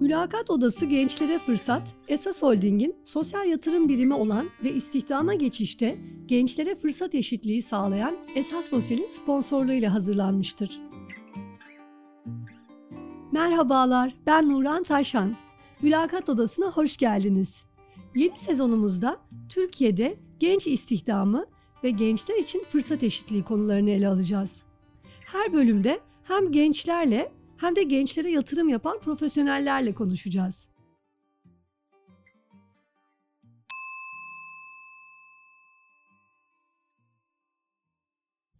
Mülakat Odası Gençlere Fırsat, Esas Holding'in sosyal yatırım birimi olan ve istihdama geçişte gençlere fırsat eşitliği sağlayan Esas Sosyal'in sponsorluğuyla hazırlanmıştır. Merhabalar, ben Nuran Taşan. Mülakat Odası'na hoş geldiniz. Yeni sezonumuzda Türkiye'de genç istihdamı ve gençler için fırsat eşitliği konularını ele alacağız. Her bölümde hem gençlerle hem de gençlere yatırım yapan profesyonellerle konuşacağız.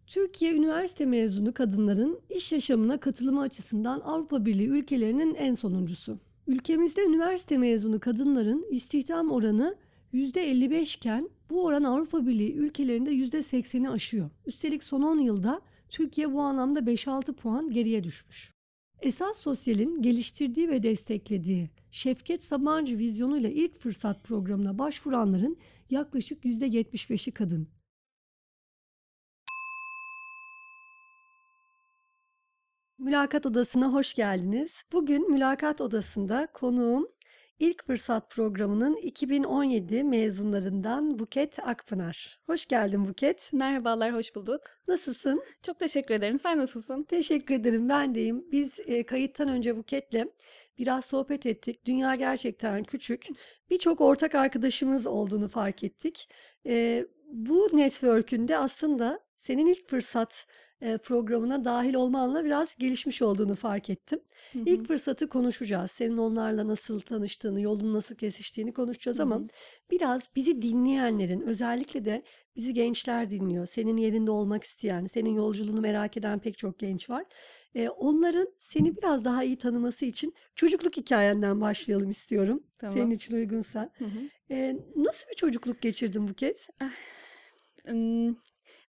Türkiye üniversite mezunu kadınların iş yaşamına katılımı açısından Avrupa Birliği ülkelerinin en sonuncusu. Ülkemizde üniversite mezunu kadınların istihdam oranı %55 iken bu oran Avrupa Birliği ülkelerinde %80'i aşıyor. Üstelik son 10 yılda Türkiye bu anlamda 5-6 puan geriye düşmüş. Esas Sosyal'in geliştirdiği ve desteklediği Şevket Sabancı vizyonuyla ilk fırsat programına başvuranların yaklaşık %75'i kadın. Mülakat Odası'na hoş geldiniz. Bugün Mülakat Odası'nda konuğum İlk Fırsat programının 2017 mezunlarından Buket Akpınar. Hoş geldin Buket. Merhabalar, hoş bulduk. Nasılsın? Çok teşekkür ederim. Sen nasılsın? Teşekkür ederim. Ben deyim. Biz e, kayıttan önce Buket'le biraz sohbet ettik. Dünya gerçekten küçük. Birçok ortak arkadaşımız olduğunu fark ettik. E, bu network'ün de aslında senin ilk fırsat programına dahil olmanla biraz gelişmiş olduğunu fark ettim. Hı hı. İlk fırsatı konuşacağız. Senin onlarla nasıl tanıştığını, yolun nasıl kesiştiğini konuşacağız hı hı. ama biraz bizi dinleyenlerin özellikle de bizi gençler dinliyor. Senin yerinde olmak isteyen, senin yolculuğunu merak eden pek çok genç var. Ee, onların seni biraz daha iyi tanıması için çocukluk hikayenden başlayalım istiyorum. Tamam. Senin için uygunsa. Hı hı. Ee, nasıl bir çocukluk geçirdin Buket?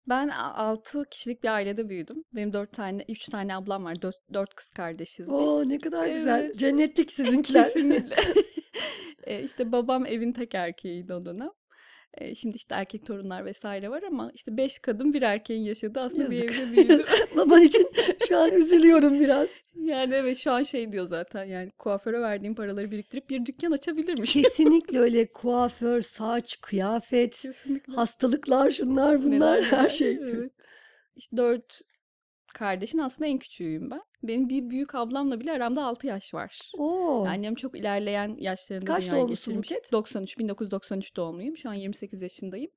Ben 6 kişilik bir ailede büyüdüm. Benim 4 tane, 3 tane ablam var. 4, 4 kız kardeşiz biz. Oo ne kadar güzel. Evet. Cennetlik sizinkiler. Kesinlikle. e, işte babam evin tek erkeğiydi o dönem. E, şimdi işte erkek torunlar vesaire var ama işte beş kadın bir erkeğin yaşadığı aslında Yazık. bir evde büyüdüm. Baban için şu an üzülüyorum biraz. Yani evet şu an şey diyor zaten yani kuaföre verdiğim paraları biriktirip bir dükkan açabilirmiş. Kesinlikle öyle kuaför, saç, kıyafet, Kesinlikle. hastalıklar şunlar bunlar Neler her şey. Evet. İşte dört kardeşin aslında en küçüğüyüm ben. Benim bir büyük ablamla bile aramda 6 yaş var. Oo. Annem çok ilerleyen yaşlarında Kaç dünyaya getirmiş. Buket? 93, 1993 doğumluyum. Şu an 28 yaşındayım.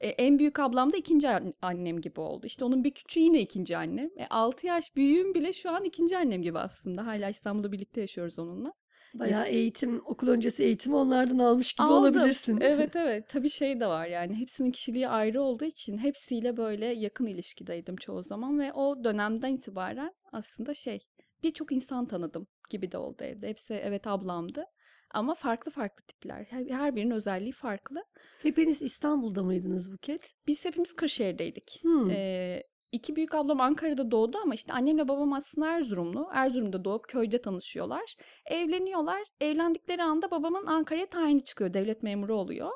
Ee, en büyük ablam da ikinci annem gibi oldu. İşte onun bir küçüğü yine ikinci annem. E, 6 yaş büyüğüm bile şu an ikinci annem gibi aslında. Hala İstanbul'da birlikte yaşıyoruz onunla. Bayağı eğitim, okul öncesi eğitimi onlardan almış gibi Aldım. olabilirsin. Evet evet. Tabii şey de var yani hepsinin kişiliği ayrı olduğu için hepsiyle böyle yakın ilişkideydim çoğu zaman ve o dönemden itibaren aslında şey birçok insan tanıdım gibi de oldu evde. Hepsi evet ablamdı. Ama farklı farklı tipler. Her birinin özelliği farklı. Hepiniz İstanbul'da mıydınız Buket? Biz hepimiz Kırşehir'deydik. Hmm. Ee, İki büyük ablam Ankara'da doğdu ama işte annemle babam aslında Erzurumlu. Erzurum'da doğup köyde tanışıyorlar. Evleniyorlar. Evlendikleri anda babamın Ankara'ya tayini çıkıyor. Devlet memuru oluyor.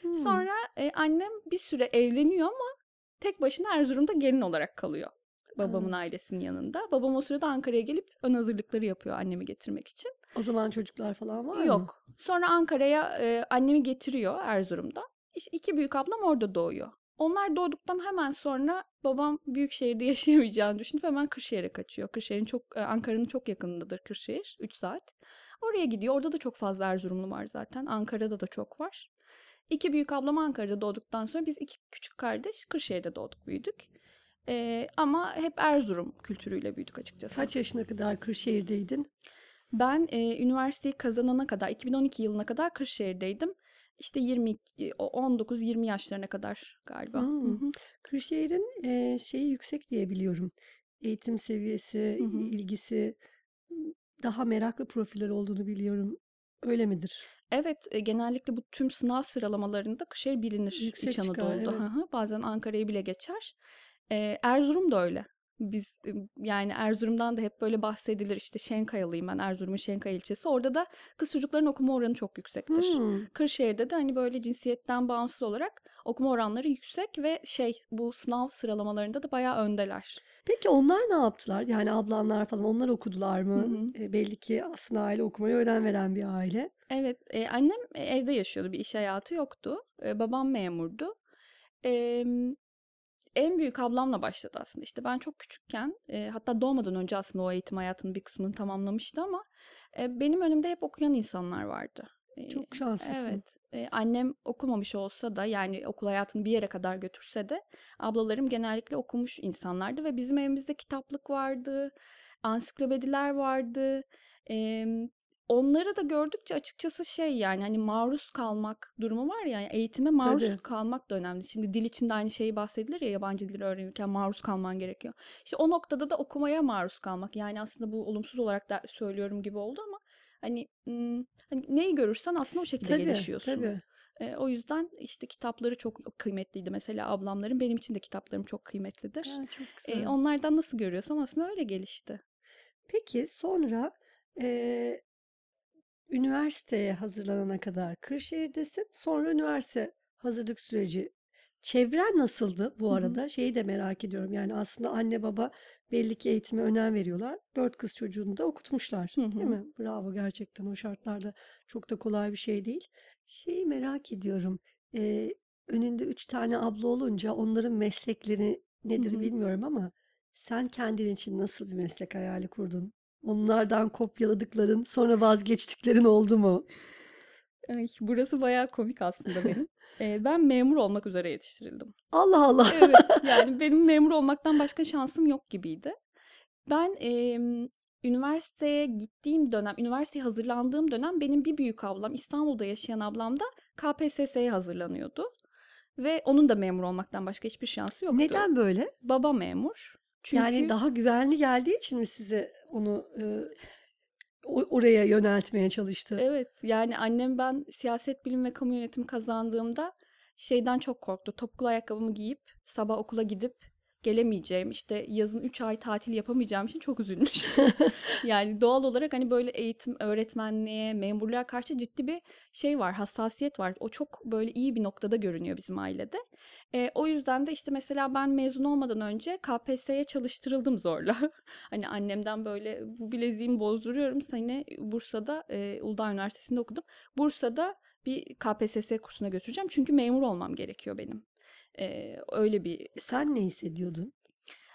Hmm. Sonra e, annem bir süre evleniyor ama tek başına Erzurum'da gelin olarak kalıyor. Babamın hmm. ailesinin yanında. Babam o sırada Ankara'ya gelip ön hazırlıkları yapıyor annemi getirmek için. O zaman çocuklar falan var Yok. mı? Yok. Sonra Ankara'ya e, annemi getiriyor Erzurum'da. İşte iki büyük ablam orada doğuyor. Onlar doğduktan hemen sonra babam büyük şehirde yaşayamayacağını düşünüp hemen Kırşehir'e kaçıyor. Kırşehir'in çok e, Ankara'nın çok yakınındadır Kırşehir. 3 saat. Oraya gidiyor. Orada da çok fazla Erzurumlu var zaten. Ankara'da da çok var. İki büyük ablam Ankara'da doğduktan sonra biz iki küçük kardeş Kırşehir'de doğduk, büyüdük. Ee, ama hep Erzurum kültürüyle büyüdük açıkçası. Kaç yaşına kadar Kırşehir'deydin? Ben e, üniversiteyi kazanana kadar, 2012 yılına kadar Kırşehir'deydim. İşte 20 19-20 yaşlarına kadar galiba. Hmm. Kırşehir'in e, şeyi yüksek diye biliyorum. Eğitim seviyesi, hı hı. ilgisi daha meraklı profiller olduğunu biliyorum. Öyle midir? Evet, e, genellikle bu tüm sınav sıralamalarında Kırşehir bilinir Yüksek İç Anadolu'da. Evet. Bazen Ankara'yı bile geçer. E, Erzurum da öyle. Biz yani Erzurum'dan da hep böyle bahsedilir. İşte Şenkayalıyım ben Erzurum'un Şenkaya ilçesi. Orada da kız çocukların okuma oranı çok yüksektir. Hmm. Kırşehir'de de hani böyle cinsiyetten bağımsız olarak okuma oranları yüksek ve şey bu sınav sıralamalarında da bayağı öndeler. Peki onlar ne yaptılar? Yani ablanlar falan onlar okudular mı? hı. E, belli ki aslında aile okumaya önem veren bir aile. Evet, e, annem e, evde yaşıyordu. Bir iş hayatı yoktu. E, babam memurdu. Em, en büyük ablamla başladı aslında. İşte ben çok küçükken, e, hatta doğmadan önce aslında o eğitim hayatının bir kısmını tamamlamıştı ama e, benim önümde hep okuyan insanlar vardı. E, Çok şanslısın. evet, e, annem okumamış olsa da yani okul hayatını bir yere kadar götürse de ablalarım genellikle okumuş insanlardı ve bizim evimizde kitaplık vardı, ansiklopediler vardı. Em, onları da gördükçe açıkçası şey yani hani maruz kalmak durumu var ya yani eğitime maruz Tabii. kalmak da önemli. Şimdi dil içinde aynı şeyi bahsedilir ya yabancı dil öğrenirken maruz kalman gerekiyor. İşte o noktada da okumaya maruz kalmak. Yani aslında bu olumsuz olarak da söylüyorum gibi oldu ama hani, hani neyi görürsen aslında o şekilde Tabii, gelişiyorsun. tabii. E, o yüzden işte kitapları çok kıymetliydi. Mesela ablamların benim için de kitaplarım çok kıymetlidir. Ha, çok E, güzel. onlardan nasıl görüyorsam aslında öyle gelişti. Peki sonra e, üniversiteye hazırlanana kadar Kırşehir'desin. Sonra üniversite hazırlık süreci. Çevren nasıldı bu Hı hı. arada? Şeyi de merak ediyorum. Yani aslında anne baba belli ki eğitime önem veriyorlar. Dört kız çocuğunu da okutmuşlar, Hı değil hı. mi? Bravo gerçekten o şartlarda çok da kolay bir şey değil. Şeyi merak ediyorum. E, önünde üç tane abla olunca onların meslekleri Hı nedir hı. bilmiyorum ama sen kendin için nasıl bir meslek hayali kurdun? Onlardan kopyaladıkların, sonra vazgeçtiklerin oldu mu? Ay, burası bayağı komik aslında benim. E, ben memur olmak üzere yetiştirildim. Allah Allah. Evet, yani benim memur olmaktan başka şansım yok gibiydi. Ben em, üniversiteye gittiğim dönem, üniversiteye hazırlandığım dönem benim bir büyük ablam, İstanbul'da yaşayan ablam da KPSS'ye hazırlanıyordu. Ve onun da memur olmaktan başka hiçbir şansı yoktu. Neden böyle? Baba memur. Yani Çünkü daha güvenli geldiği için mi size onu e, oraya yöneltmeye çalıştı? evet yani annem ben siyaset bilimi ve kamu yönetimi kazandığımda şeyden çok korktu. Topuklu ayakkabımı giyip sabah okula gidip gelemeyeceğim işte yazın 3 ay tatil yapamayacağım için çok üzülmüş. Yani doğal olarak hani böyle eğitim, öğretmenliğe, memurluğa karşı ciddi bir şey var, hassasiyet var. O çok böyle iyi bir noktada görünüyor bizim ailede. Ee, o yüzden de işte mesela ben mezun olmadan önce KPSS'ye çalıştırıldım zorla. Hani annemden böyle bu bileziğimi bozduruyorum seni Bursa'da, e, Uludağ Üniversitesi'nde okudum. Bursa'da bir KPSS kursuna götüreceğim çünkü memur olmam gerekiyor benim. Ee, öyle bir Sen ne hissediyordun?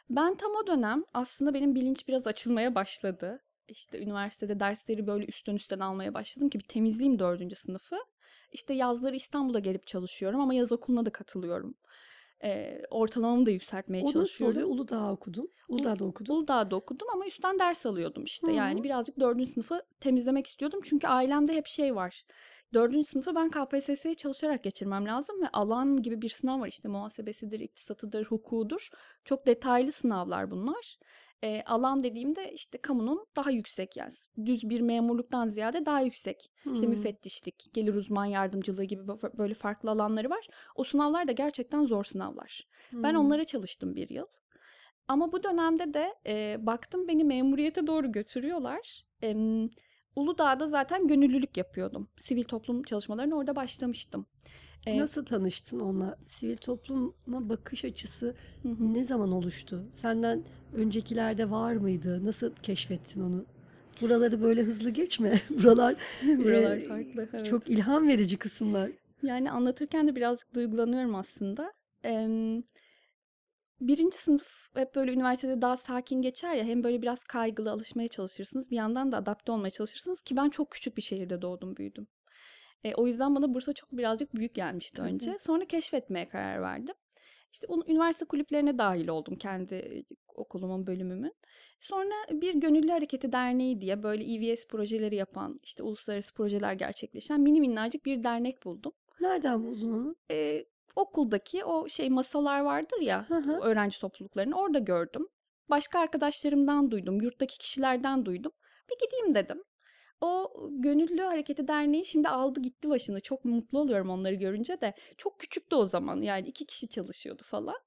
ben tam o dönem aslında benim bilinç biraz açılmaya başladı. İşte üniversitede dersleri böyle üstten üstten almaya başladım ki bir temizleyeyim dördüncü sınıfı. İşte yazları İstanbul'a gelip çalışıyorum ama yaz okuluna da katılıyorum. Ee, ortalamamı da yükseltmeye O nasıl çalışıyorum. oluyor? Uludağ okudun. Uludağ'da okudun. Uludağ'da okudum ama üstten ders alıyordum işte. Hı Yani birazcık dördüncü sınıfı temizlemek istiyordum. Çünkü ailemde hep şey var. Dördüncü sınıfı ben KPSS'ye çalışarak geçirmem lazım ve alan gibi bir sınav var. İşte muhasebesidir, iktisatıdır, hukukudur. Çok detaylı sınavlar bunlar. Ee, alan dediğimde işte kamunun daha yüksek yani düz bir memurluktan ziyade daha yüksek. İşte Hmm. müfettişlik, gelir uzman yardımcılığı gibi bö- böyle farklı alanları var. O sınavlar da gerçekten zor sınavlar. Ben Hmm. onlara çalıştım bir yıl. Ama bu dönemde de e, baktım beni memuriyete doğru götürüyorlar. Em, Uludağ'da zaten gönüllülük yapıyordum. Sivil toplum çalışmalarına orada başlamıştım. E, Nasıl tanıştın onunla? Sivil topluma bakış açısı hı ne zaman oluştu? Senden öncekilerde var mıydı? Nasıl keşfettin onu? Buraları böyle hızlı geçme. Buralar Buralar e, farklı. Evet. çok ilham verici kısımlar. Yani anlatırken de birazcık duygulanıyorum aslında. Em, birinci sınıf hep böyle üniversitede daha sakin geçer ya hem böyle biraz kaygılı alışmaya çalışırsınız bir yandan da adapte olmaya çalışırsınız ki ben çok küçük bir şehirde doğdum büyüdüm. E, o yüzden bana Bursa çok birazcık büyük gelmişti önce. Sonra keşfetmeye karar verdim. İşte onun üniversite kulüplerine dahil oldum kendi e, okulumun bölümümün. Sonra bir Gönüllü Hareketi Derneği diye böyle EVS projeleri yapan, işte uluslararası projeler gerçekleşen mini minnacık bir dernek buldum Nereden buldun onu? e, okuldaki o şey masalar vardır ya Hı hı. öğrenci topluluklarını orada gördüm. Başka arkadaşlarımdan duydum, yurttaki kişilerden duydum. Bir gideyim dedim. O Gönüllü Hareketi Derneği şimdi aldı gitti başını. Çok mutlu oluyorum onları görünce de. Çok küçüktü o zaman yani iki kişi çalışıyordu falan.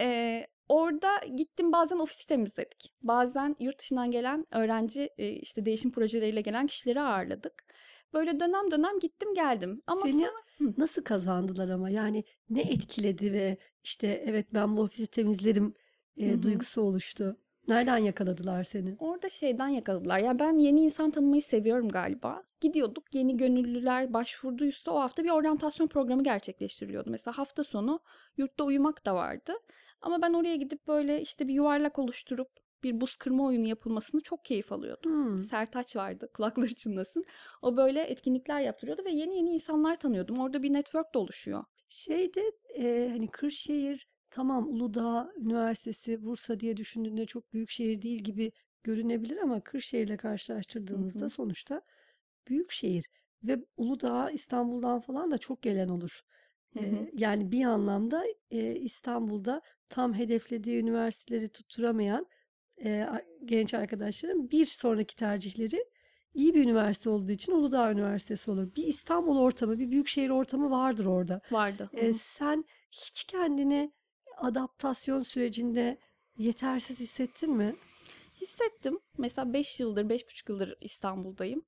Ee, orada gittim bazen ofisi temizledik. Bazen yurt dışından gelen öğrenci işte değişim projeleriyle gelen kişileri ağırladık. Böyle dönem dönem gittim geldim. Ama Seni sonra Hı. nasıl kazandılar ama? Yani ne etkiledi ve işte evet ben bu ofisi temizlerim Hı e, hı. duygusu oluştu. Nereden yakaladılar seni? Orada şeyden yakaladılar. Ya ben yeni insan tanımayı seviyorum galiba. Gidiyorduk yeni gönüllüler başvurduysa o hafta bir oryantasyon programı gerçekleştiriliyordu. Mesela hafta sonu yurtta uyumak da vardı. Ama ben oraya gidip böyle işte bir yuvarlak oluşturup bir buz kırma oyunu yapılmasını çok keyif alıyordum. Hmm. Sertaç vardı kulakları çınlasın. O böyle etkinlikler yaptırıyordu ve yeni yeni insanlar tanıyordum. Orada bir network de oluşuyor. Şeyde e, hani Kırşehir tamam Uludağ Üniversitesi Bursa diye düşündüğünde çok büyük şehir değil gibi görünebilir ama Kırşehir'le karşılaştırdığımızda hı. sonuçta büyük şehir ve Uludağ İstanbul'dan falan da çok gelen olur. Hı hı. Yani bir anlamda e, İstanbul'da tam hedeflediği üniversiteleri tutturamayan e, genç arkadaşlarım bir sonraki tercihleri iyi bir üniversite olduğu için Uludağ Üniversitesi olur. Bir İstanbul ortamı, bir büyükşehir ortamı vardır orada. Vardı. E, sen hiç kendini adaptasyon sürecinde yetersiz hissettin mi? Hissettim. Mesela 5 yıldır, beş buçuk yıldır İstanbul'dayım.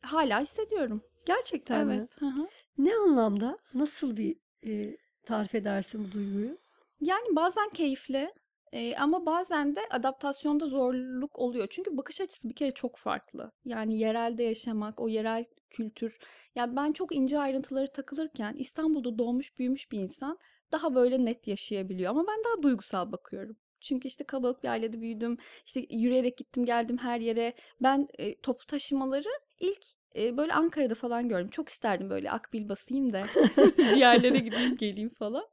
Hala hissediyorum. Gerçekten mi? Evet. Hı hı. Ne anlamda? Nasıl bir e, tarif edersin bu duyguyu? Yani bazen keyifli e, ama bazen de adaptasyonda zorluk oluyor. Çünkü bakış açısı bir kere çok farklı. Yani yerelde yaşamak, o yerel kültür. Yani ben çok ince ayrıntıları takılırken İstanbul'da doğmuş büyümüş bir insan daha böyle net yaşayabiliyor. Ama ben daha duygusal bakıyorum. Çünkü işte kalabalık bir ailede büyüdüm. İşte yürüyerek gittim geldim her yere. Ben e, toplu taşımaları ilk e, böyle Ankara'da falan gördüm. Çok isterdim böyle akbil basayım da bir yerlere gideyim geleyim falan.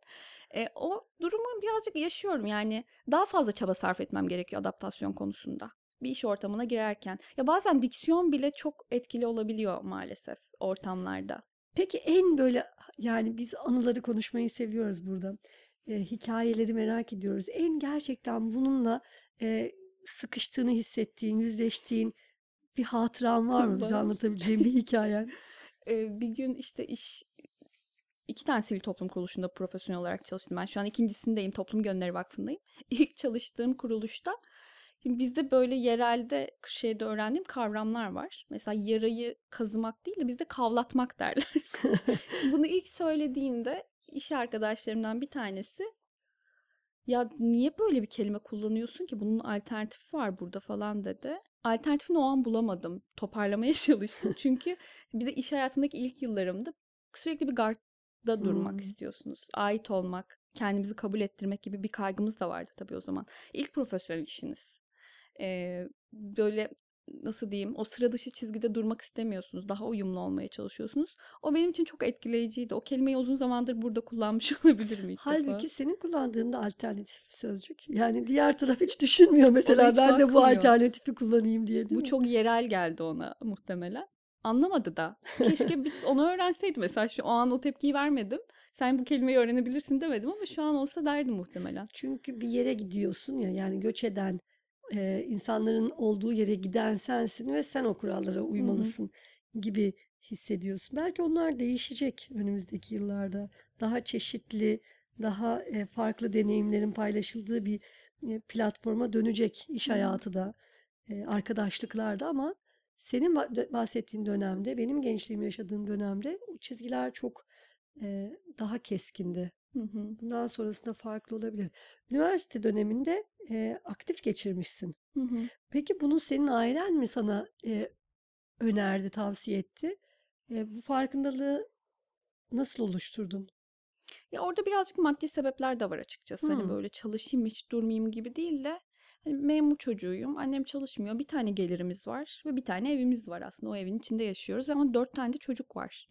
E, o durumu birazcık yaşıyorum. Yani daha fazla çaba sarf etmem gerekiyor adaptasyon konusunda. Bir iş ortamına girerken. Ya bazen diksiyon bile çok etkili olabiliyor maalesef ortamlarda. Peki en böyle yani biz anıları konuşmayı seviyoruz burada. E, hikayeleri merak ediyoruz. En gerçekten bununla e, sıkıştığını hissettiğin, yüzleştiğin bir hatıran var mı? Bize anlatabileceğin bir hikayen. E, bir gün işte iş iki tane sivil toplum kuruluşunda profesyonel olarak çalıştım. Ben şu an ikincisindeyim. Toplum Gönülleri Vakfı'ndayım. İlk çalıştığım kuruluşta şimdi bizde böyle yerelde Kırşehir'de öğrendiğim kavramlar var. Mesela yarayı kazımak değil de bizde kavlatmak derler. Bunu ilk söylediğimde iş arkadaşlarımdan bir tanesi ya niye böyle bir kelime kullanıyorsun ki? Bunun alternatifi var burada falan dedi. Alternatifini o an bulamadım. Toparlamaya çalıştım. Çünkü bir de iş hayatımdaki ilk yıllarımda sürekli bir gardda durmak Hmm. istiyorsunuz. Ait olmak, kendimizi kabul ettirmek gibi bir kaygımız da vardı tabii o zaman. İlk profesyonel işiniz. Ee, böyle nasıl diyeyim o sıra dışı çizgide durmak istemiyorsunuz. Daha uyumlu olmaya çalışıyorsunuz. O benim için çok etkileyiciydi. O kelimeyi uzun zamandır burada kullanmış olabilirim ilk defa. Halbuki senin kullandığın da alternatif sözcük. Yani diğer taraf hiç düşünmüyor mesela hiç ben de bu bakmıyor. alternatifi kullanayım diye Bu mi? çok yerel geldi ona muhtemelen. Anlamadı da. Keşke bir, onu öğrenseydi mesela. Şu o an o tepkiyi vermedim. Sen bu kelimeyi öğrenebilirsin demedim ama şu an olsa derdim muhtemelen. Çünkü bir yere gidiyorsun ya yani göç eden e, insanların olduğu yere giden sensin ve sen o kurallara uymalısın gibi hissediyorsun. Belki onlar değişecek önümüzdeki yıllarda. Daha çeşitli, daha e, farklı deneyimlerin paylaşıldığı bir e, platforma dönecek iş hayatı da, e, arkadaşlıklar da ama senin bahsettiğin dönemde, benim gençliğimi yaşadığım dönemde o çizgiler çok e, daha keskindi. Hı hı. Bundan sonrasında farklı olabilir. Üniversite döneminde e, aktif geçirmişsin. Hı hı. Peki bunu senin ailen mi sana e, önerdi, tavsiye etti? E, bu farkındalığı nasıl oluşturdun? Ya orada birazcık maddi sebepler de var açıkçası. Hani Hmm. böyle çalışayım hiç durmayayım gibi değil de hani memur çocuğuyum. Annem çalışmıyor. Bir tane gelirimiz var ve bir tane evimiz var aslında. O evin içinde yaşıyoruz ama dört tane de çocuk var.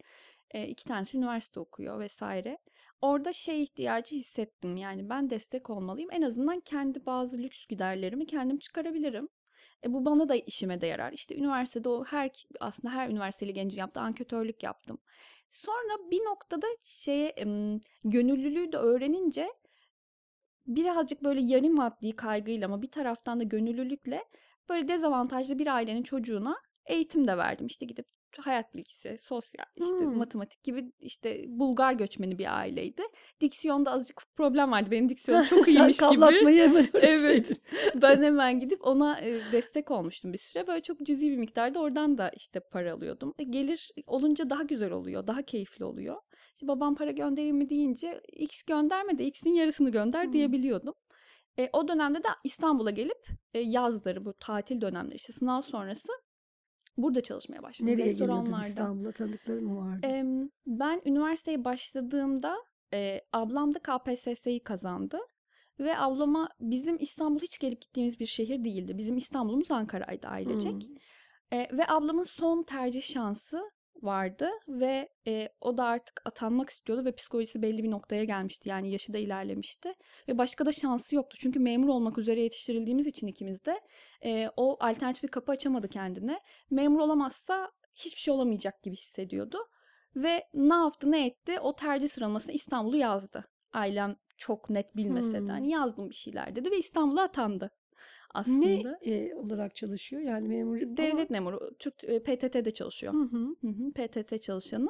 E, iki tanesi üniversite okuyor vesaire. Orada şey ihtiyacı hissettim. Yani ben destek olmalıyım. En azından kendi bazı lüks giderlerimi kendim çıkarabilirim. E, bu bana da işime de yarar. İşte üniversitede o her aslında her üniversiteli gencin yaptığı anketörlük yaptım. Sonra bir noktada şeye gönüllülüğü de öğrenince birazcık böyle yarı maddi kaygıyla ama bir taraftan da gönüllülükle böyle dezavantajlı bir ailenin çocuğuna eğitim de verdim. İşte gidip hayat bilgisi, sosyal, işte Hımm. matematik gibi işte Bulgar göçmeni bir aileydi. Diksiyonda azıcık problem vardı. Benim diksiyonum çok iyiymiş gibi. hemen Evet. Ben hemen gidip ona e, destek olmuştum bir süre. Böyle çok cüzi bir miktarda oradan da işte para alıyordum. E, gelir olunca daha güzel oluyor, daha keyifli oluyor. İşte babam para göndereyim mi deyince X gönderme de X'in yarısını gönder diyebiliyordum. E, o dönemde de İstanbul'a gelip e, yazları bu tatil dönemleri işte sınav sonrası burada çalışmaya başladım Nereye geliyordun restoranlarda. İstanbul'a? Tanıdıkların mı vardı? Em, ben üniversiteye başladığımda e, ablam da KPSS'yi kazandı. Ve ablama bizim İstanbul hiç gelip gittiğimiz bir şehir değildi. Bizim İstanbul'umuz Ankara'ydı ailecek. Hımm. E, ve ablamın son tercih şansı vardı ve e, o da artık atanmak istiyordu ve psikolojisi belli bir noktaya gelmişti. Yani yaşı da ilerlemişti ve başka da şansı yoktu. Çünkü memur olmak üzere yetiştirildiğimiz için ikimiz de e, o alternatif bir kapı açamadı kendine. Memur olamazsa hiçbir şey olamayacak gibi hissediyordu. Ve ne yaptı ne etti o tercih sıralamasına İstanbul'u yazdı. Ailem çok net bilmese de Hımm. hani yazdım bir şeyler dedi ve İstanbul'a atandı Ne, aslında. eee, olarak çalışıyor? Yani memur ama Devlet memuru, Türk e, PTT'de çalışıyor. Hı hı. Hı hı, PTT çalışanı.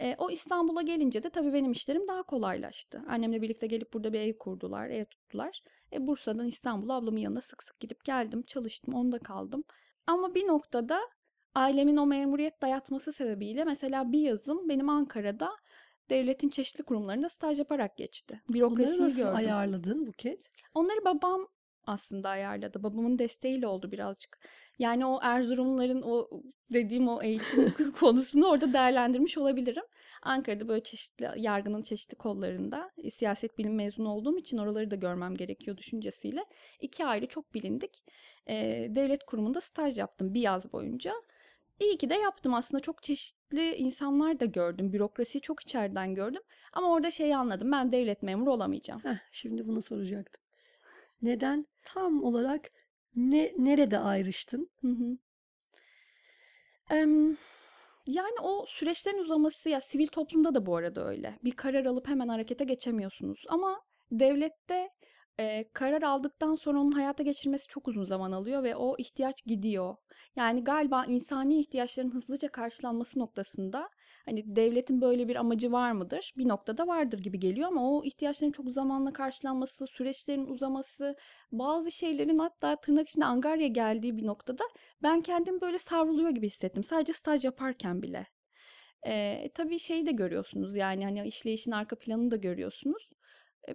E, o İstanbul'a gelince de tabii benim işlerim daha kolaylaştı. Annemle birlikte gelip burada bir ev kurdular, ev tuttular. E, Bursa'dan İstanbul'a ablamın yanına sık sık gidip geldim, çalıştım, onda kaldım. Ama bir noktada ailemin o memuriyet dayatması sebebiyle mesela bir yazım benim Ankara'da devletin çeşitli kurumlarında staj yaparak geçti. Bürokrasiyi nasıl gördüm. ayarladın Buket? Onları babam aslında ayarladı. Babamın desteğiyle oldu birazcık. Yani o Erzurumluların o dediğim o eğitim konusunu orada değerlendirmiş olabilirim. Ankara'da böyle çeşitli yargının çeşitli kollarında e, siyaset bilim mezunu olduğum için oraları da görmem gerekiyor düşüncesiyle. iki ayrı çok bilindik e, devlet kurumunda staj yaptım bir yaz boyunca. İyi ki de yaptım aslında çok çeşitli insanlar da gördüm. Bürokrasiyi çok içeriden gördüm. Ama orada şeyi anladım ben devlet memuru olamayacağım. Heh, şimdi bunu soracaktım. Neden? Tam olarak ne nerede ayrıştın? Hı hı. Em, yani o süreçlerin uzaması ya sivil toplumda da bu arada öyle. Bir karar alıp hemen harekete geçemiyorsunuz. Ama devlette e, karar aldıktan sonra onun hayata geçirmesi çok uzun zaman alıyor ve o ihtiyaç gidiyor. Yani galiba insani ihtiyaçların hızlıca karşılanması noktasında hani devletin böyle bir amacı var mıdır? Bir noktada vardır gibi geliyor ama o ihtiyaçların çok zamanla karşılanması, süreçlerin uzaması, bazı şeylerin hatta tırnak içinde angarya geldiği bir noktada ben kendimi böyle savruluyor gibi hissettim. Sadece staj yaparken bile. Ee, tabii şeyi de görüyorsunuz yani hani işleyişin arka planını da görüyorsunuz. Ee,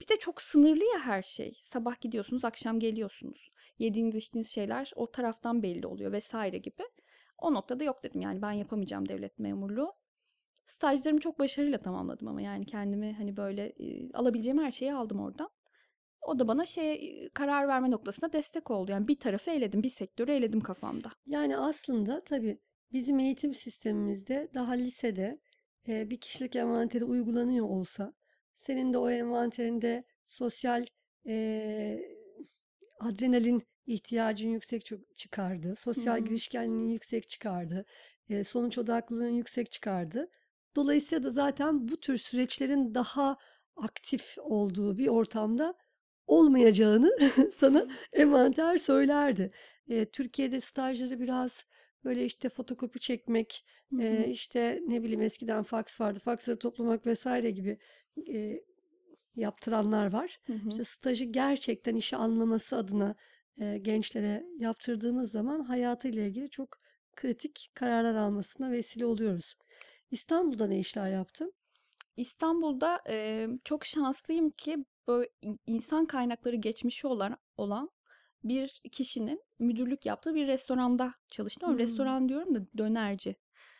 bir de çok sınırlı ya her şey. Sabah gidiyorsunuz, akşam geliyorsunuz. Yediğiniz içtiğiniz şeyler o taraftan belli oluyor vesaire gibi. O noktada yok dedim yani ben yapamayacağım devlet memurluğu. Stajlarımı çok başarıyla tamamladım ama yani kendimi hani böyle e, alabileceğim her şeyi aldım oradan. O da bana şey e, karar verme noktasında destek oldu. Yani bir tarafı eledim, bir sektörü eledim kafamda. Yani aslında tabii bizim eğitim sistemimizde daha lisede e, bir kişilik envanteri uygulanıyor olsa senin de o envanterinde sosyal e, adrenalin ihtiyacın yüksek çıkardı. Sosyal hı. girişkenliğin yüksek çıkardı. e, sonuç odaklılığın yüksek çıkardı. Dolayısıyla da zaten bu tür süreçlerin daha aktif olduğu bir ortamda olmayacağını sana envanter söylerdi. E, Türkiye'de stajları biraz böyle işte fotokopi çekmek, Hı e, işte ne bileyim eskiden faks vardı, faksları toplamak vesaire gibi e, yaptıranlar var. Hı hı. İşte stajı gerçekten işi anlaması adına e, gençlere yaptırdığımız zaman hayatıyla ilgili çok kritik kararlar almasına vesile oluyoruz. İstanbul'da ne işler yaptın? İstanbul'da e, çok şanslıyım ki böyle in- insan kaynakları geçmişi olan olan bir kişinin müdürlük yaptığı bir restoranda çalıştım. Hmm. restoran diyorum da dönerci.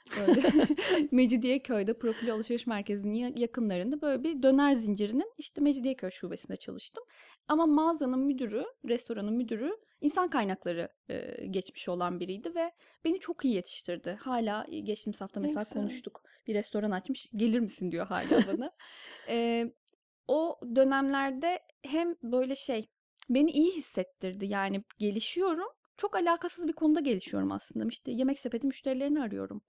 Mecidiyeköy'de Profil Alışveriş Merkezi'nin ya- yakınlarında böyle bir döner zincirinin işte Mecidiyeköy şubesinde çalıştım. Ama mağazanın müdürü, restoranın müdürü insan kaynakları e, geçmişi olan biriydi ve beni çok iyi yetiştirdi. Hala geçtiğimiz hafta mesela güzel. konuştuk. Bir restoran açmış. Gelir misin diyor hala bana. E, o dönemlerde hem böyle şey beni iyi hissettirdi. Yani gelişiyorum. Çok alakasız bir konuda gelişiyorum aslında. İşte yemek sepeti müşterilerini arıyorum.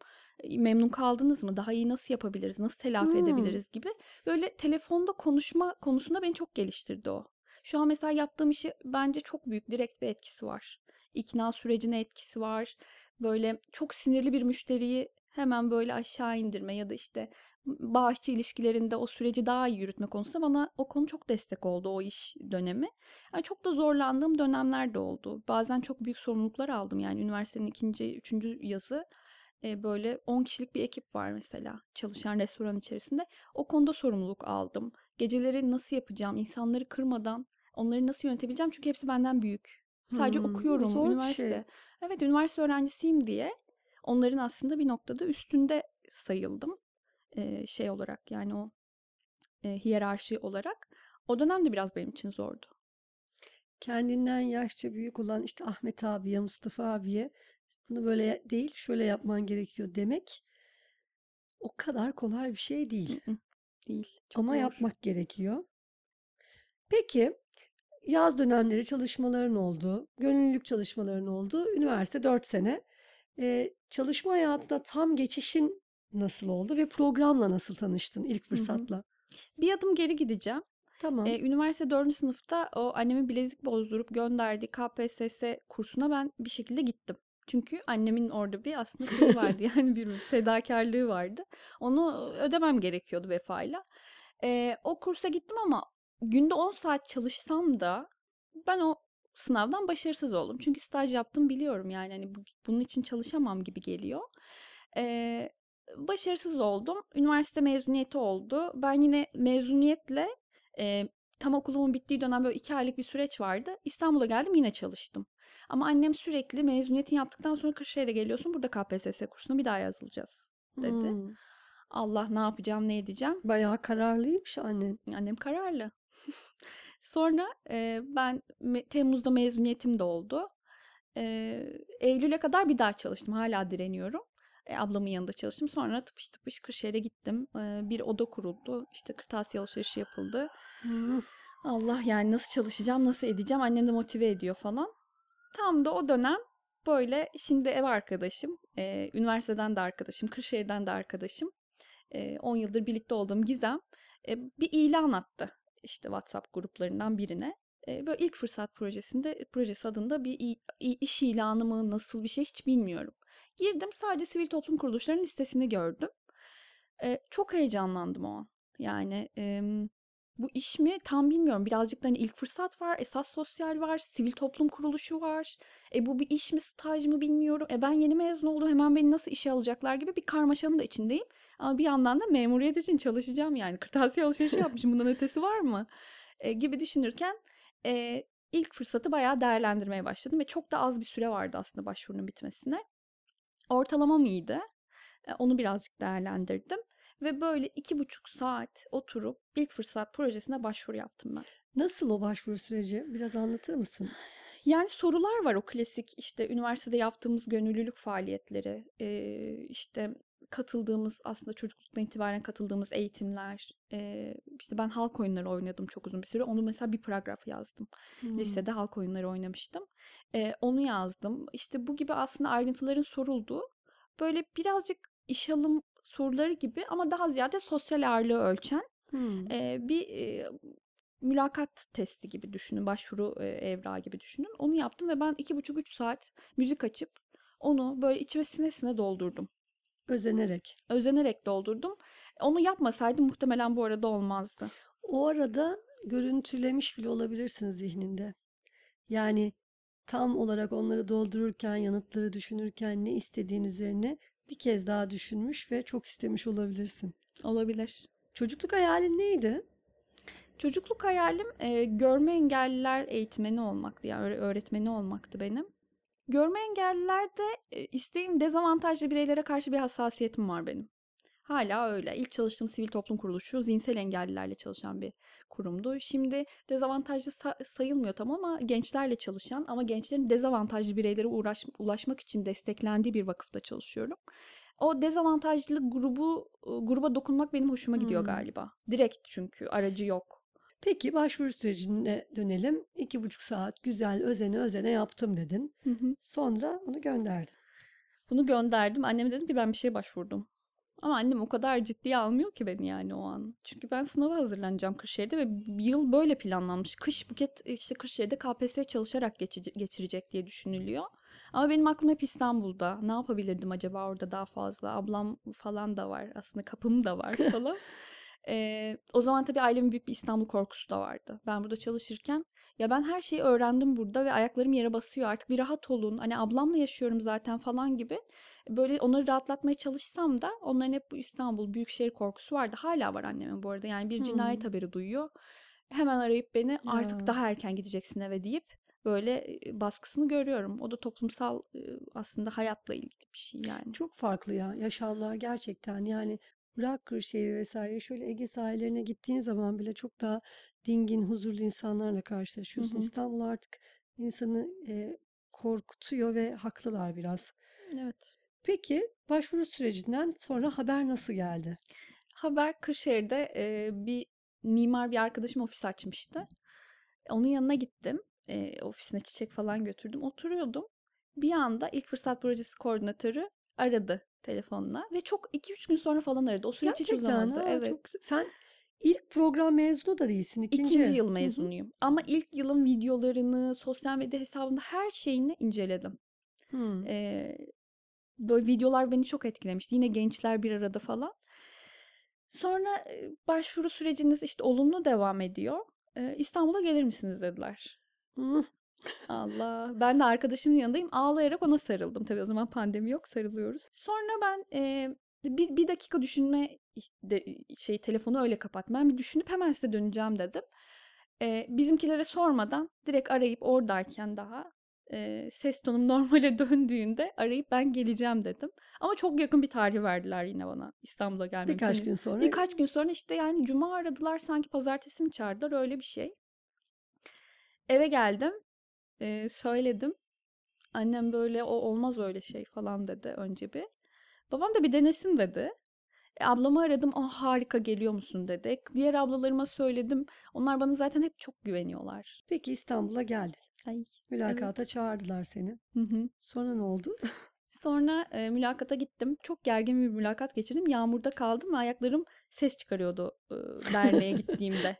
Memnun kaldınız mı? Daha iyi nasıl yapabiliriz? Nasıl telafi Hmm. edebiliriz gibi. Böyle telefonda konuşma konusunda beni çok geliştirdi o. Şu an mesela yaptığım işi bence çok büyük direkt bir etkisi var. İkna sürecine etkisi var. böyle çok sinirli bir müşteriyi hemen böyle aşağı indirme ya da işte bağışçı ilişkilerinde o süreci daha iyi yürütme konusunda bana o konu çok destek oldu o iş dönemi. Yani çok da zorlandığım dönemler de oldu. Bazen çok büyük sorumluluklar aldım. Yani üniversitenin ikinci, üçüncü yazı e, böyle 10 kişilik bir ekip var mesela çalışan restoran içerisinde. O konuda sorumluluk aldım. Geceleri nasıl yapacağım, insanları kırmadan onları nasıl yönetebileceğim çünkü hepsi benden büyük. Sadece Hmm, okuyorum zor üniversite. şey. Evet üniversite öğrencisiyim diye onların aslında bir noktada üstünde sayıldım. Ee, şey olarak yani o e, hiyerarşi olarak. O dönem de biraz benim için zordu. Kendinden yaşça büyük olan işte Ahmet abiye, Mustafa abiye bunu böyle değil, şöyle yapman gerekiyor demek o kadar kolay bir şey değil. Değil. Çok Ama zor. yapmak gerekiyor. Peki yaz dönemleri çalışmaların oldu, gönüllülük çalışmaların oldu. Üniversite 4 sene. Ee, çalışma hayatına tam geçişin nasıl oldu ve programla nasıl tanıştın ilk Hı hı. fırsatla? Bir adım geri gideceğim. Tamam. Ee, üniversite 4. sınıfta o annemin bilezik bozdurup gönderdiği KPSS kursuna ben bir şekilde gittim. Çünkü annemin orada bir aslında şey vardı yani bir fedakarlığı vardı. Onu ödemem gerekiyordu vefayla. Ee, o kursa gittim ama günde 10 saat çalışsam da ben o sınavdan başarısız oldum. Çünkü staj yaptım biliyorum yani hani bu- bunun için çalışamam gibi geliyor. Ee, başarısız oldum. Üniversite mezuniyeti oldu. Ben yine mezuniyetle e, tam okulumun bittiği dönem böyle iki aylık bir süreç vardı. İstanbul'a geldim yine çalıştım. Ama annem sürekli mezuniyetini yaptıktan sonra Kırşehir'e geliyorsun. Burada KPSS kursuna bir daha yazılacağız dedi. Hmm, Allah ne yapacağım ne edeceğim. bayağı kararlıymış annen. Annem kararlı. Sonra e, ben me- Temmuz'da mezuniyetim de oldu. E, Eylül'e kadar bir daha çalıştım. Hala direniyorum. E, ablamın yanında çalıştım. Sonra tıpış tıpış Kırşehir'e gittim. E, bir oda kuruldu. İşte kırtasiye alışverişi yapıldı. Hmm, Allah yani nasıl çalışacağım, nasıl edeceğim? Annem de motive ediyor falan. Tam da o dönem böyle şimdi ev arkadaşım, e, üniversiteden de arkadaşım, Kırşehir'den de arkadaşım, e, 10 yıldır birlikte olduğum Gizem bir ilan attı işte WhatsApp gruplarından birine. Böyle ilk fırsat projesinde projesi adında bir iş ilanı mı nasıl bir şey hiç bilmiyorum. Girdim sadece sivil toplum kuruluşlarının listesini gördüm. E, çok heyecanlandım o an. Yani em, bu iş mi tam bilmiyorum. Birazcık da hani ilk fırsat var, esas sosyal var, sivil toplum kuruluşu var. E bu bir iş mi, staj mı bilmiyorum. E ben yeni mezun oldum, hemen beni nasıl işe alacaklar gibi bir karmaşanın da içindeyim. Ama bir yandan da memuriyet için çalışacağım yani. Kırtasiye alışverişi yapmışım, bundan ötesi var mı? E, gibi düşünürken e, ilk fırsatı bayağı değerlendirmeye başladım. Ve çok da az bir süre vardı aslında başvurunun bitmesine. Ortalamam iyiydi. E, onu birazcık değerlendirdim. Ve böyle iki buçuk saat oturup ilk fırsat projesine başvuru yaptım ben. Nasıl o başvuru süreci? Biraz anlatır mısın? Yani sorular var o klasik işte üniversitede yaptığımız gönüllülük faaliyetleri, işte katıldığımız aslında çocukluktan itibaren katıldığımız eğitimler, eee, işte ben halk oyunları oynadım çok uzun bir süre. Onu mesela bir paragraf yazdım. Hmm. Lisede halk oyunları oynamıştım. Eee, onu yazdım. İşte bu gibi aslında ayrıntıların sorulduğu böyle birazcık iş alım soruları gibi ama daha ziyade sosyal ağırlığı ölçen Hmm. Eee, bir, eee, mülakat testi gibi düşünün, başvuru, eee, evrağı gibi düşünün. Onu yaptım ve ben 2,5-3 saat müzik açıp onu böyle içime sine sine doldurdum. Özenerek. Özenerek doldurdum. Onu yapmasaydım muhtemelen bu arada olmazdı. O arada görüntülemiş bile olabilirsiniz zihninde. Yani tam olarak onları doldururken, yanıtları düşünürken ne istediğin üzerine bir kez daha düşünmüş ve çok istemiş olabilirsin. Olabilir. Çocukluk hayalin neydi? Çocukluk hayalim, eee, görme engelliler eğitmeni olmaktı, yani öğre öğretmeni olmaktı benim. Görme engellilerde, eee, isteğim dezavantajlı bireylere karşı bir hassasiyetim var benim. Hâlâ öyle. İlk çalıştığım sivil toplum kuruluşu zihinsel engellilerle çalışan bir kurumdu. Şimdi dezavantajlı sa sayılmıyor tam ama gençlerle çalışan ama gençlerin dezavantajlı bireylere uğraş ulaşmak için desteklendiği bir vakıfta çalışıyorum. O dezavantajlı grubu gruba dokunmak benim hoşuma gidiyor Hımm. galiba. Direkt çünkü aracı yok. Peki başvuru sürecine dönelim. 2,5 saat güzel özene özene yaptım dedin. Hı hı. Sonra onu gönderdin. Bunu gönderdim. Anneme dedim ki ben bir şeye başvurdum. Ama annem o kadar ciddiye almıyor ki beni yani o an. Çünkü ben sınava hazırlanacağım Kırşehir'de ve yıl böyle planlanmış. Kış Buket işte Kırşehir'de KPSS çalışarak geçirecek diye düşünülüyor. Ama benim aklım hep İstanbul'da. Ne yapabilirdim acaba orada daha fazla? Ablam falan da var. Aslında kapım da var falan. Ee, o zaman tabii ailemin büyük bir İstanbul korkusu da vardı. Ben burada çalışırken ya ben her şeyi öğrendim burada ve ayaklarım yere basıyor. Artık bir rahat olun. Hani ablamla yaşıyorum zaten falan gibi. Böyle onları rahatlatmaya çalışsam da onların hep bu İstanbul büyükşehir korkusu vardı. Hala var annemin bu arada. Yani bir cinayet Hmm. haberi duyuyor. Hemen arayıp beni artık Ya. daha erken gideceksin eve deyip böyle e, baskısını görüyorum. O da toplumsal e, aslında hayatla ilgili bir şey yani. Çok farklı ya yaşamlar gerçekten yani bırak Kırşehir vesaire şöyle Ege sahillerine gittiğin zaman bile çok daha dingin, huzurlu insanlarla Hı karşılaşıyorsun. hı. İstanbul artık insanı e, korkutuyor ve haklılar biraz. Evet. Peki başvuru sürecinden sonra haber nasıl geldi? Haber Kırşehir'de e, bir mimar bir arkadaşım ofis açmıştı. Onun yanına gittim. E, ofisine çiçek falan götürdüm. Oturuyordum. Bir anda ilk fırsat projesi koordinatörü aradı telefonla ve çok 2-3 gün sonra falan aradı. O süreç hiç Gerçekten uzamadı. ha, Evet. çok. Sen ilk program mezunu da değilsin, ikinci. İkinci yıl mezunuyum. Ama ilk yılın videolarını, sosyal medya hesabında her şeyini inceledim. Hı. Ee, böyle videolar beni çok etkilemişti. Yine gençler bir arada falan. Sonra başvuru süreciniz işte olumlu devam ediyor. Ee, İstanbul'a gelir misiniz dediler. Hı. Allah. Ben de arkadaşımın yanındayım. Ağlayarak ona sarıldım. Tabii o zaman pandemi yok sarılıyoruz. Sonra ben e, bir, bir dakika düşünme de, şey telefonu öyle kapattım. Ben bir düşünüp hemen size döneceğim dedim. E, bizimkilere sormadan direkt arayıp oradayken daha e, ses tonum normale döndüğünde arayıp ben geleceğim dedim. Ama çok yakın bir tarih verdiler yine bana İstanbul'a gelmem Birkaç için. gün sonra. Birkaç gün sonra işte yani cuma aradılar sanki pazartesi mi çağırdılar öyle bir şey. Eve geldim. E, söyledim. Annem böyle o olmaz öyle şey falan dedi önce bir. Babam da bir denesin dedi. E, ablamı aradım. Ah harika geliyor musun dedi. Diğer ablalarıma söyledim. Onlar bana zaten hep çok güveniyorlar. Peki İstanbul'a geldin. Ay Mülakata evet. çağırdılar seni. Hı hı. Sonra ne oldu? Sonra e, mülakata gittim. Çok gergin bir mülakat geçirdim. Yağmurda kaldım ve ayaklarım ses çıkarıyordu e, derneğe gittiğimde.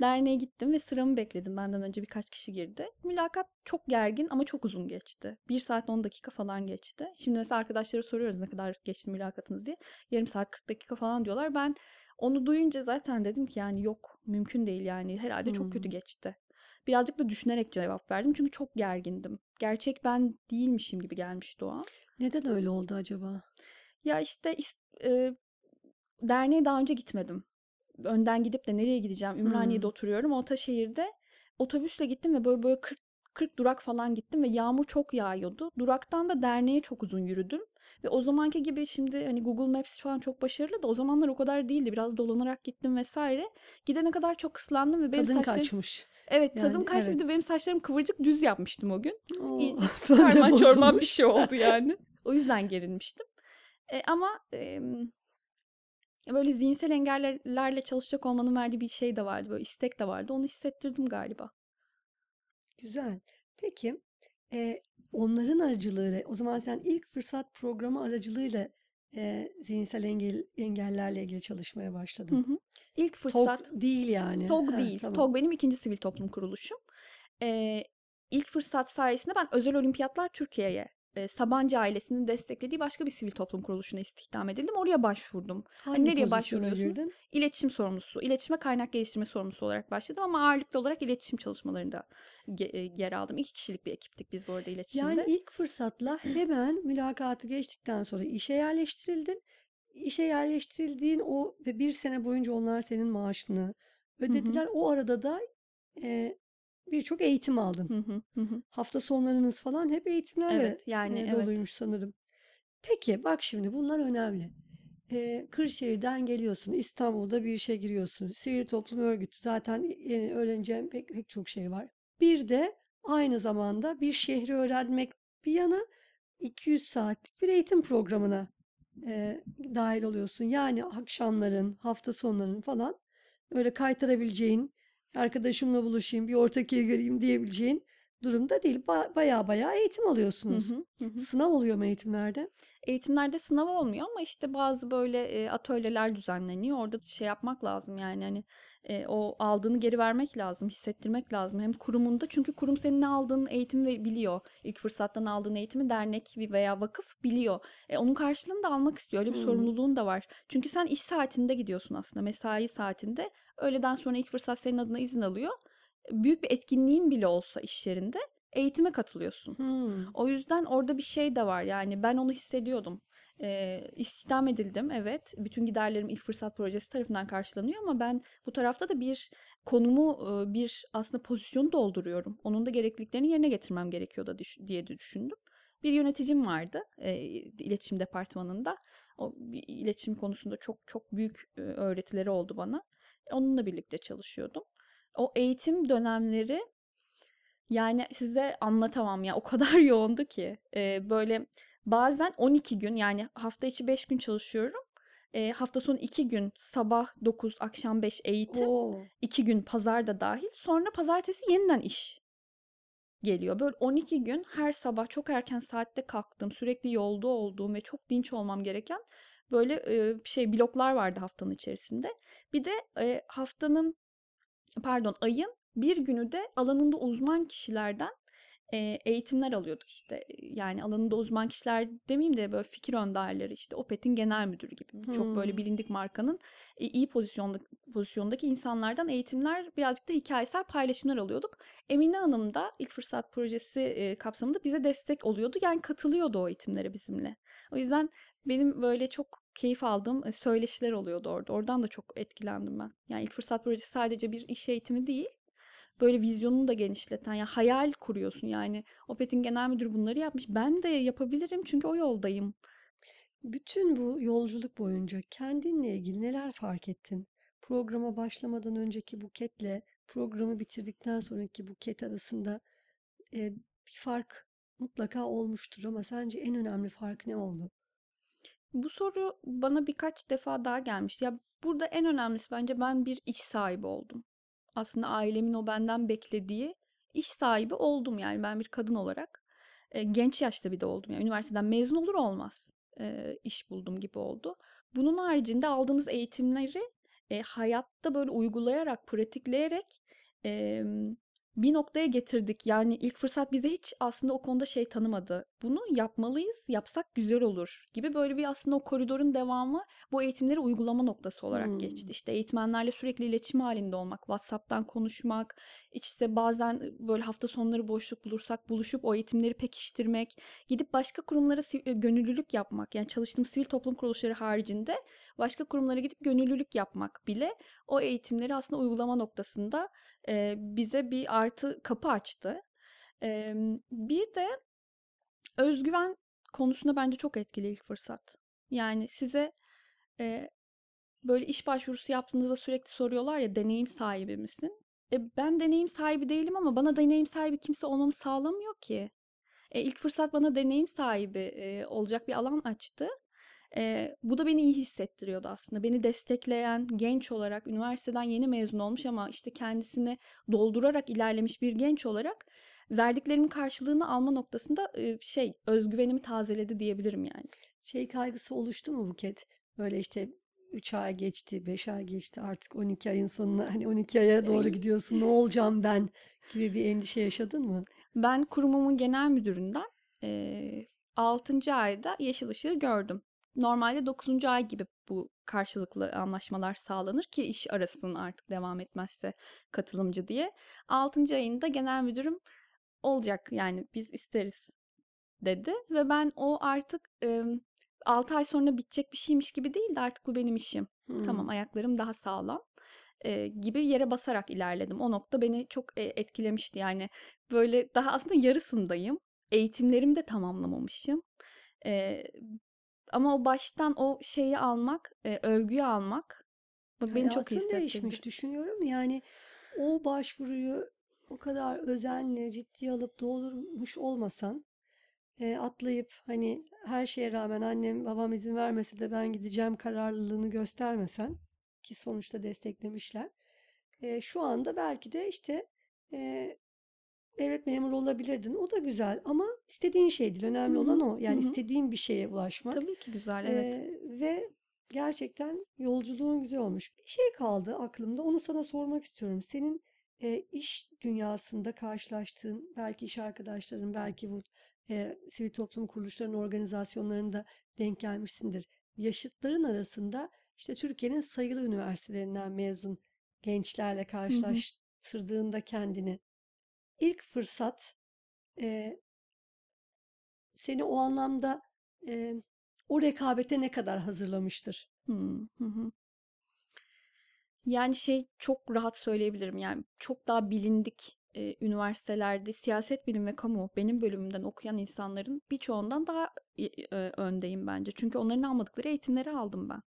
Derneğe gittim ve sıramı bekledim. Benden önce birkaç kişi girdi. Mülakat çok gergin ama çok uzun geçti. 1 saat 10 dakika falan geçti. Şimdi mesela arkadaşlara soruyoruz ne kadar geçti mülakatınız diye. Yarım saat 40 dakika falan diyorlar. Ben onu duyunca zaten dedim ki yani yok mümkün değil yani herhalde çok kötü Hmm. geçti. Birazcık da düşünerek cevap verdim çünkü çok gergindim. Gerçek ben değilmişim gibi gelmişti o. Neden öyle oldu acaba? Ya işte e, derneğe daha önce gitmedim. Önden gidip de nereye gideceğim? Ümraniye'de Hmm. oturuyorum. Ortaşehir'de otobüsle gittim ve böyle böyle 40 40 durak falan gittim ve yağmur çok yağıyordu. Duraktan da derneğe çok uzun yürüdüm. Ve o zamanki gibi şimdi hani Google Maps falan çok başarılı da o zamanlar o kadar değildi. Biraz dolanarak gittim vesaire. Gidene kadar çok ıslandım ve benim Tadın saçlarım... kaçmış. Evet tadım Yani kaçtı. evet. Benim saçlarım kıvırcık düz yapmıştım o gün. De Karman çorman bir şey oldu yani. O yüzden gerilmiştim. E, ama em, böyle zihinsel engellerle çalışacak olmanın verdiği bir şey de vardı. Böyle istek de vardı. Onu hissettirdim galiba. Güzel. Peki e, onların aracılığıyla o zaman sen ilk fırsat programı aracılığıyla e, zihinsel engel, engellerle ilgili çalışmaya Hı başladın. hı. İlk TOG fırsat değil yani. TOG Ha, değil. tamam. TOG benim ikinci sivil toplum kuruluşum. Ee, ilk fırsat sayesinde ben Özel Olimpiyatlar Türkiye'ye e, Sabancı ailesinin desteklediği başka bir sivil toplum kuruluşuna istihdam edildim. Oraya başvurdum. Hani Hangi nereye pozisyona başvuruyorsunuz? girdin? İletişim sorumlusu, iletişime kaynak geliştirme sorumlusu olarak başladım ama ağırlıklı olarak iletişim çalışmalarında ge- e, yer aldım. İki kişilik bir ekiptik biz bu arada iletişimde. Yani ilk fırsatla hemen mülakatı geçtikten sonra işe yerleştirildin. İşe yerleştirildiğin o ve bir sene boyunca onlar senin maaşını ödediler. O arada da e, birçok eğitim aldın. Hı hı, hı. Hafta sonlarınız falan hep eğitimlerle Evet, yani e, evet. doluymuş sanırım. Peki bak şimdi bunlar önemli. E, Kırşehir'den geliyorsun, İstanbul'da bir işe giriyorsun. Sivil toplum örgütü zaten yeni öğreneceğin pek, pek çok şey var. Bir de aynı zamanda bir şehri öğrenmek bir yana 200 saatlik bir eğitim programına e, dahil oluyorsun. Yani akşamların, hafta sonların falan öyle kaytarabileceğin, arkadaşımla buluşayım, bir ortakiye göreyim diyebileceğin durumda değil. Ba- Baya baya eğitim alıyorsunuz. hı, hı hı. Sınav oluyor mu eğitimlerde? Eğitimlerde sınav olmuyor ama işte bazı böyle e, atölyeler düzenleniyor. Orada şey yapmak lazım yani hani E, o aldığını geri vermek lazım, hissettirmek lazım. Hem kurumunda çünkü kurum senin ne aldığın eğitimi biliyor. İlk fırsattan aldığın eğitimi dernek veya vakıf biliyor. E, onun karşılığını da almak istiyor. Öyle bir Hmm. sorumluluğun da var. Çünkü sen iş saatinde gidiyorsun aslında. Mesai saatinde. Öğleden sonra ilk fırsat senin adına izin alıyor. Büyük bir etkinliğin bile olsa iş yerinde eğitime katılıyorsun. Hmm. O yüzden orada bir şey de var yani ben onu hissediyordum. Ee, istihdam edildim evet. Bütün giderlerim ilk fırsat projesi tarafından karşılanıyor ama ben bu tarafta da bir konumu e, bir aslında pozisyonu dolduruyorum. Onun da gerekliliklerini yerine getirmem gerekiyor da düş- diye düşündüm. Bir yöneticim vardı e, iletişim departmanında. O iletişim konusunda çok çok büyük e, öğretileri oldu bana. Onunla birlikte çalışıyordum. O eğitim dönemleri yani size anlatamam ya o kadar yoğundu ki Ee, böyle bazen 12 gün yani hafta içi 5 gün çalışıyorum. Ee, hafta sonu 2 gün sabah 9 akşam 5 eğitim. Oo. 2 gün pazar da dahil. Sonra pazartesi yeniden iş geliyor. Böyle 12 gün her sabah çok erken saatte kalktım. Sürekli yolda olduğum ve çok dinç olmam gereken böyle e, şey bloklar vardı haftanın içerisinde. Bir de e, haftanın pardon ayın bir günü de alanında uzman kişilerden e, eğitimler alıyorduk işte. Yani alanında uzman kişiler demeyeyim de böyle fikir önderleri işte Opet'in genel müdürü gibi çok böyle Hmm. bilindik markanın e, iyi pozisyonda, pozisyondaki insanlardan eğitimler birazcık da hikayesel paylaşımlar alıyorduk. Emine Hanım da ilk fırsat projesi e, kapsamında bize destek oluyordu. Yani katılıyordu o eğitimlere bizimle. O yüzden benim böyle çok keyif aldığım e, söyleşiler oluyordu orada. Oradan da çok etkilendim ben. Yani ilk fırsat projesi sadece bir iş eğitimi değil. Böyle vizyonunu da genişleten, ya hayal kuruyorsun yani. Opet'in genel müdürü bunları yapmış. Ben de yapabilirim çünkü o yoldayım. Bütün bu yolculuk boyunca kendinle ilgili neler fark ettin? Programa başlamadan önceki Buket'le programı bitirdikten sonraki Buket arasında e, bir fark mutlaka olmuştur ama sence en önemli fark ne oldu? Bu soru bana birkaç defa daha gelmişti. Ya burada en önemlisi bence ben bir iş sahibi oldum. Aslında ailemin o benden beklediği iş sahibi oldum yani ben bir kadın olarak. E, genç yaşta bir de oldum. Yani üniversiteden mezun olur olmaz e, iş buldum gibi oldu. Bunun haricinde aldığımız eğitimleri e, hayatta böyle uygulayarak, pratikleyerek e, bir noktaya getirdik. Yani ilk fırsat bize hiç aslında o konuda şey tanımadı. Bunu yapmalıyız, yapsak güzel olur gibi böyle bir aslında o koridorun devamı bu eğitimleri uygulama noktası olarak Hmm. geçti. İşte eğitmenlerle sürekli iletişim halinde olmak, WhatsApp'tan konuşmak, işte bazen böyle hafta sonları boşluk bulursak buluşup o eğitimleri pekiştirmek, gidip başka kurumlara gönüllülük yapmak. Yani çalıştığım sivil toplum kuruluşları haricinde başka kurumlara gidip gönüllülük yapmak bile o eğitimleri aslında uygulama noktasında e, bize bir artı kapı açtı. E, bir de özgüven konusunda bence çok etkili ilk fırsat. Yani size e, böyle iş başvurusu yaptığınızda sürekli soruyorlar ya deneyim sahibi misin? E, ben deneyim sahibi değilim ama bana deneyim sahibi kimse olmamı sağlamıyor ki. E, ilk fırsat bana deneyim sahibi e, olacak bir alan açtı. E, bu da beni iyi hissettiriyordu aslında. Beni destekleyen genç olarak üniversiteden yeni mezun olmuş ama işte kendisini doldurarak ilerlemiş bir genç olarak verdiklerimin karşılığını alma noktasında e, şey özgüvenimi tazeledi diyebilirim yani. Şey kaygısı oluştu mu Buket? Böyle işte 3 ay geçti, 5 ay geçti artık 12 ayın sonuna hani 12 aya doğru gidiyorsun ne olacağım ben gibi bir endişe yaşadın mı? Ben kurumumun genel müdüründen e, 6. ayda yeşil ışığı gördüm. Normalde 9. ay gibi bu karşılıklı anlaşmalar sağlanır ki iş arasının artık devam etmezse katılımcı diye. 6. ayında genel müdürüm olacak yani biz isteriz dedi ve ben o artık e, 6 ay sonra bitecek bir şeymiş gibi değil de artık bu benim işim. Tamam Hmm. ayaklarım daha sağlam e, gibi yere basarak ilerledim. O nokta beni çok e, etkilemişti. Yani böyle daha aslında yarısındayım. Eğitimlerimi de tamamlamamışım. E, ama o baştan o şeyi almak, e, övgüyü almak bak beni çok iyi hissettirdi. değişmiş düşünüyorum. Yani o başvuruyu o kadar özenle ciddiye alıp doldurmuş olmasan e, atlayıp hani her şeye rağmen annem babam izin vermese de ben gideceğim kararlılığını göstermesen ki sonuçta desteklemişler. E, şu anda belki de işte e, devlet memuru olabilirdin. O da güzel ama istediğin şey değil. Önemli Hı olan o. Yani hı hı. istediğin bir şeye ulaşmak. Tabii ki güzel, evet. E, ve gerçekten yolculuğun güzel olmuş. Bir şey kaldı aklımda. Onu sana sormak istiyorum. Senin e, iş dünyasında karşılaştığın, belki iş arkadaşların, belki bu e, sivil toplum kuruluşlarının organizasyonlarında denk gelmişsindir. Yaşıtların arasında işte Türkiye'nin sayılı üniversitelerinden mezun gençlerle karşılaştırdığında kendini ilk fırsat e, seni o anlamda e, o rekabete ne kadar hazırlamıştır? Yani şey çok rahat söyleyebilirim yani çok daha bilindik e, üniversitelerde siyaset bilim ve kamu benim bölümümden okuyan insanların birçoğundan daha e, öndeyim bence. Çünkü onların almadıkları eğitimleri aldım ben.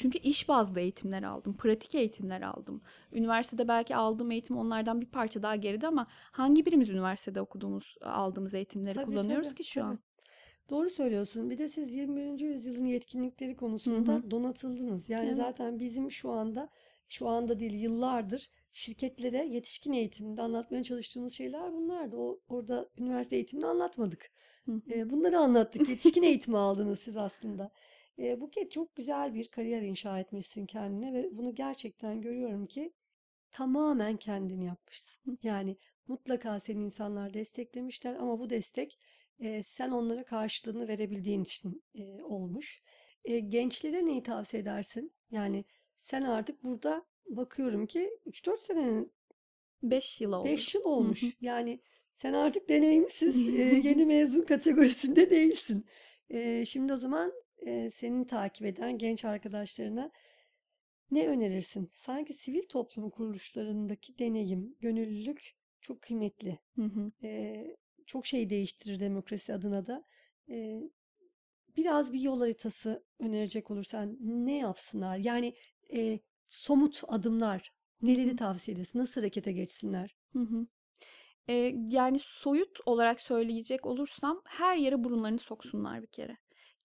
Çünkü iş bazlı eğitimler aldım, pratik eğitimler aldım. Üniversitede belki aldığım eğitim onlardan bir parça daha geride ama hangi birimiz üniversitede okuduğumuz, aldığımız eğitimleri Tabii kullanıyoruz tabii ki şu tabii. an? Doğru söylüyorsun. Bir de siz 21. yüzyılın yetkinlikleri konusunda hı. donatıldınız. Yani Evet. zaten bizim şu anda, şu anda değil yıllardır şirketlere yetişkin eğitiminde anlatmaya çalıştığımız şeyler bunlardı. O orada üniversite eğitimini anlatmadık. Hı. E, bunları anlattık. Yetişkin eğitimi aldınız siz aslında. E, Buket çok güzel bir kariyer inşa etmişsin kendine ve bunu gerçekten görüyorum ki tamamen kendin yapmışsın. Yani mutlaka seni insanlar desteklemişler ama bu destek e, sen onlara karşılığını verebildiğin için e, olmuş. E, gençlere neyi tavsiye edersin? Yani sen artık burada bakıyorum ki 3-4 senenin 5 yıl oldu. 5 yıl olmuş. Yani sen artık deneyimsiz e, yeni mezun kategorisinde değilsin. E, şimdi o zaman e, senin takip eden genç arkadaşlarına ne önerirsin? Sanki sivil toplum kuruluşlarındaki deneyim, gönüllülük çok kıymetli. Hı hı. Ee, çok şey değiştirir demokrasi adına da. Ee, biraz bir yol haritası önerecek olursan ne yapsınlar? Yani e, somut adımlar, neleri tavsiye edersin? Nasıl harekete geçsinler? Hı hı. Ee, yani soyut olarak söyleyecek olursam her yere burunlarını soksunlar bir kere.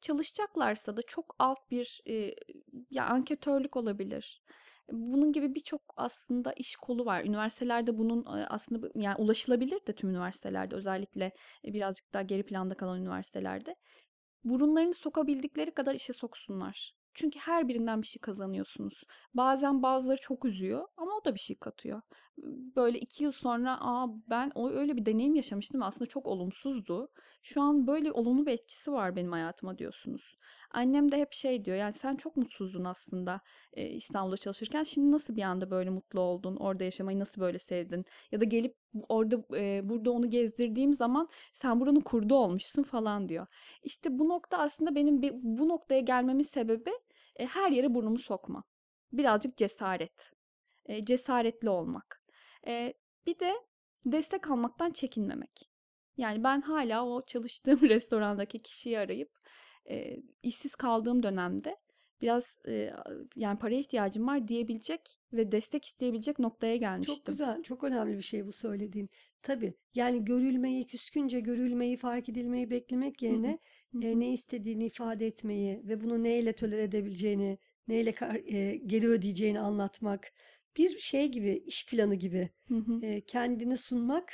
Çalışacaklarsa da çok alt bir e, ya anketörlük olabilir. Bunun gibi birçok aslında iş kolu var. Üniversitelerde bunun aslında yani ulaşılabilir de tüm üniversitelerde özellikle birazcık daha geri planda kalan üniversitelerde. Burunlarını sokabildikleri kadar işe soksunlar. Çünkü her birinden bir şey kazanıyorsunuz. Bazen bazıları çok üzüyor ama o da bir şey katıyor. Böyle iki yıl sonra aa ben o öyle bir deneyim yaşamıştım aslında çok olumsuzdu. Şu an böyle olumlu bir etkisi var benim hayatıma diyorsunuz. Annem de hep şey diyor yani sen çok mutsuzdun aslında e, İstanbul'da çalışırken şimdi nasıl bir anda böyle mutlu oldun orada yaşamayı nasıl böyle sevdin ya da gelip orada e, burada onu gezdirdiğim zaman sen buranın kurdu olmuşsun falan diyor. İşte bu nokta aslında benim bu noktaya gelmemin sebebi e, her yere burnumu sokma. Birazcık cesaret. E, cesaretli olmak. E, bir de destek almaktan çekinmemek. Yani ben hala o çalıştığım restorandaki kişiyi arayıp e, işsiz kaldığım dönemde biraz e, yani paraya ihtiyacım var diyebilecek ve destek isteyebilecek noktaya Çok gelmiştim. güzel, çok önemli bir şey bu söylediğin. Tabii yani görülmeyi, küskünce görülmeyi, fark edilmeyi beklemek hı, yerine hı e, ne istediğini ifade etmeyi ve bunu neyle tolere edebileceğini, neyle e, geri ödeyeceğini anlatmak. Bir şey gibi, iş planı gibi hı hı. e, kendini sunmak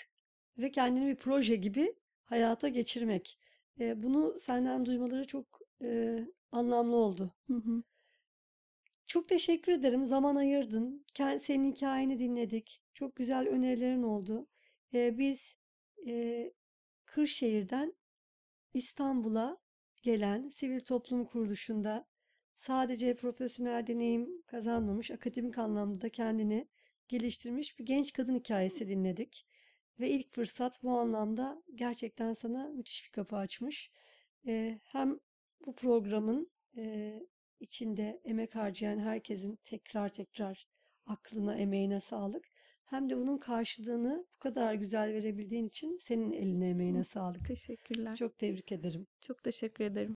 ve kendini bir proje gibi hayata geçirmek. E, bunu senden duymaları çok e, anlamlı oldu. Hı hı. Çok teşekkür ederim. Zaman ayırdın. Senin hikayeni dinledik. Çok güzel önerilerin oldu. E, biz e, Kırşehir'den İstanbul'a gelen sivil toplum kuruluşunda sadece profesyonel deneyim kazanmamış, akademik anlamda da kendini geliştirmiş bir genç kadın hikayesi dinledik. Ve ilk fırsat bu anlamda gerçekten sana müthiş bir kapı açmış. Ee, hem bu programın e, içinde emek harcayan herkesin tekrar tekrar aklına, emeğine sağlık. Hem de bunun karşılığını bu kadar güzel verebildiğin için senin eline, emeğine sağlık. Teşekkürler. Çok tebrik ederim. Çok teşekkür ederim.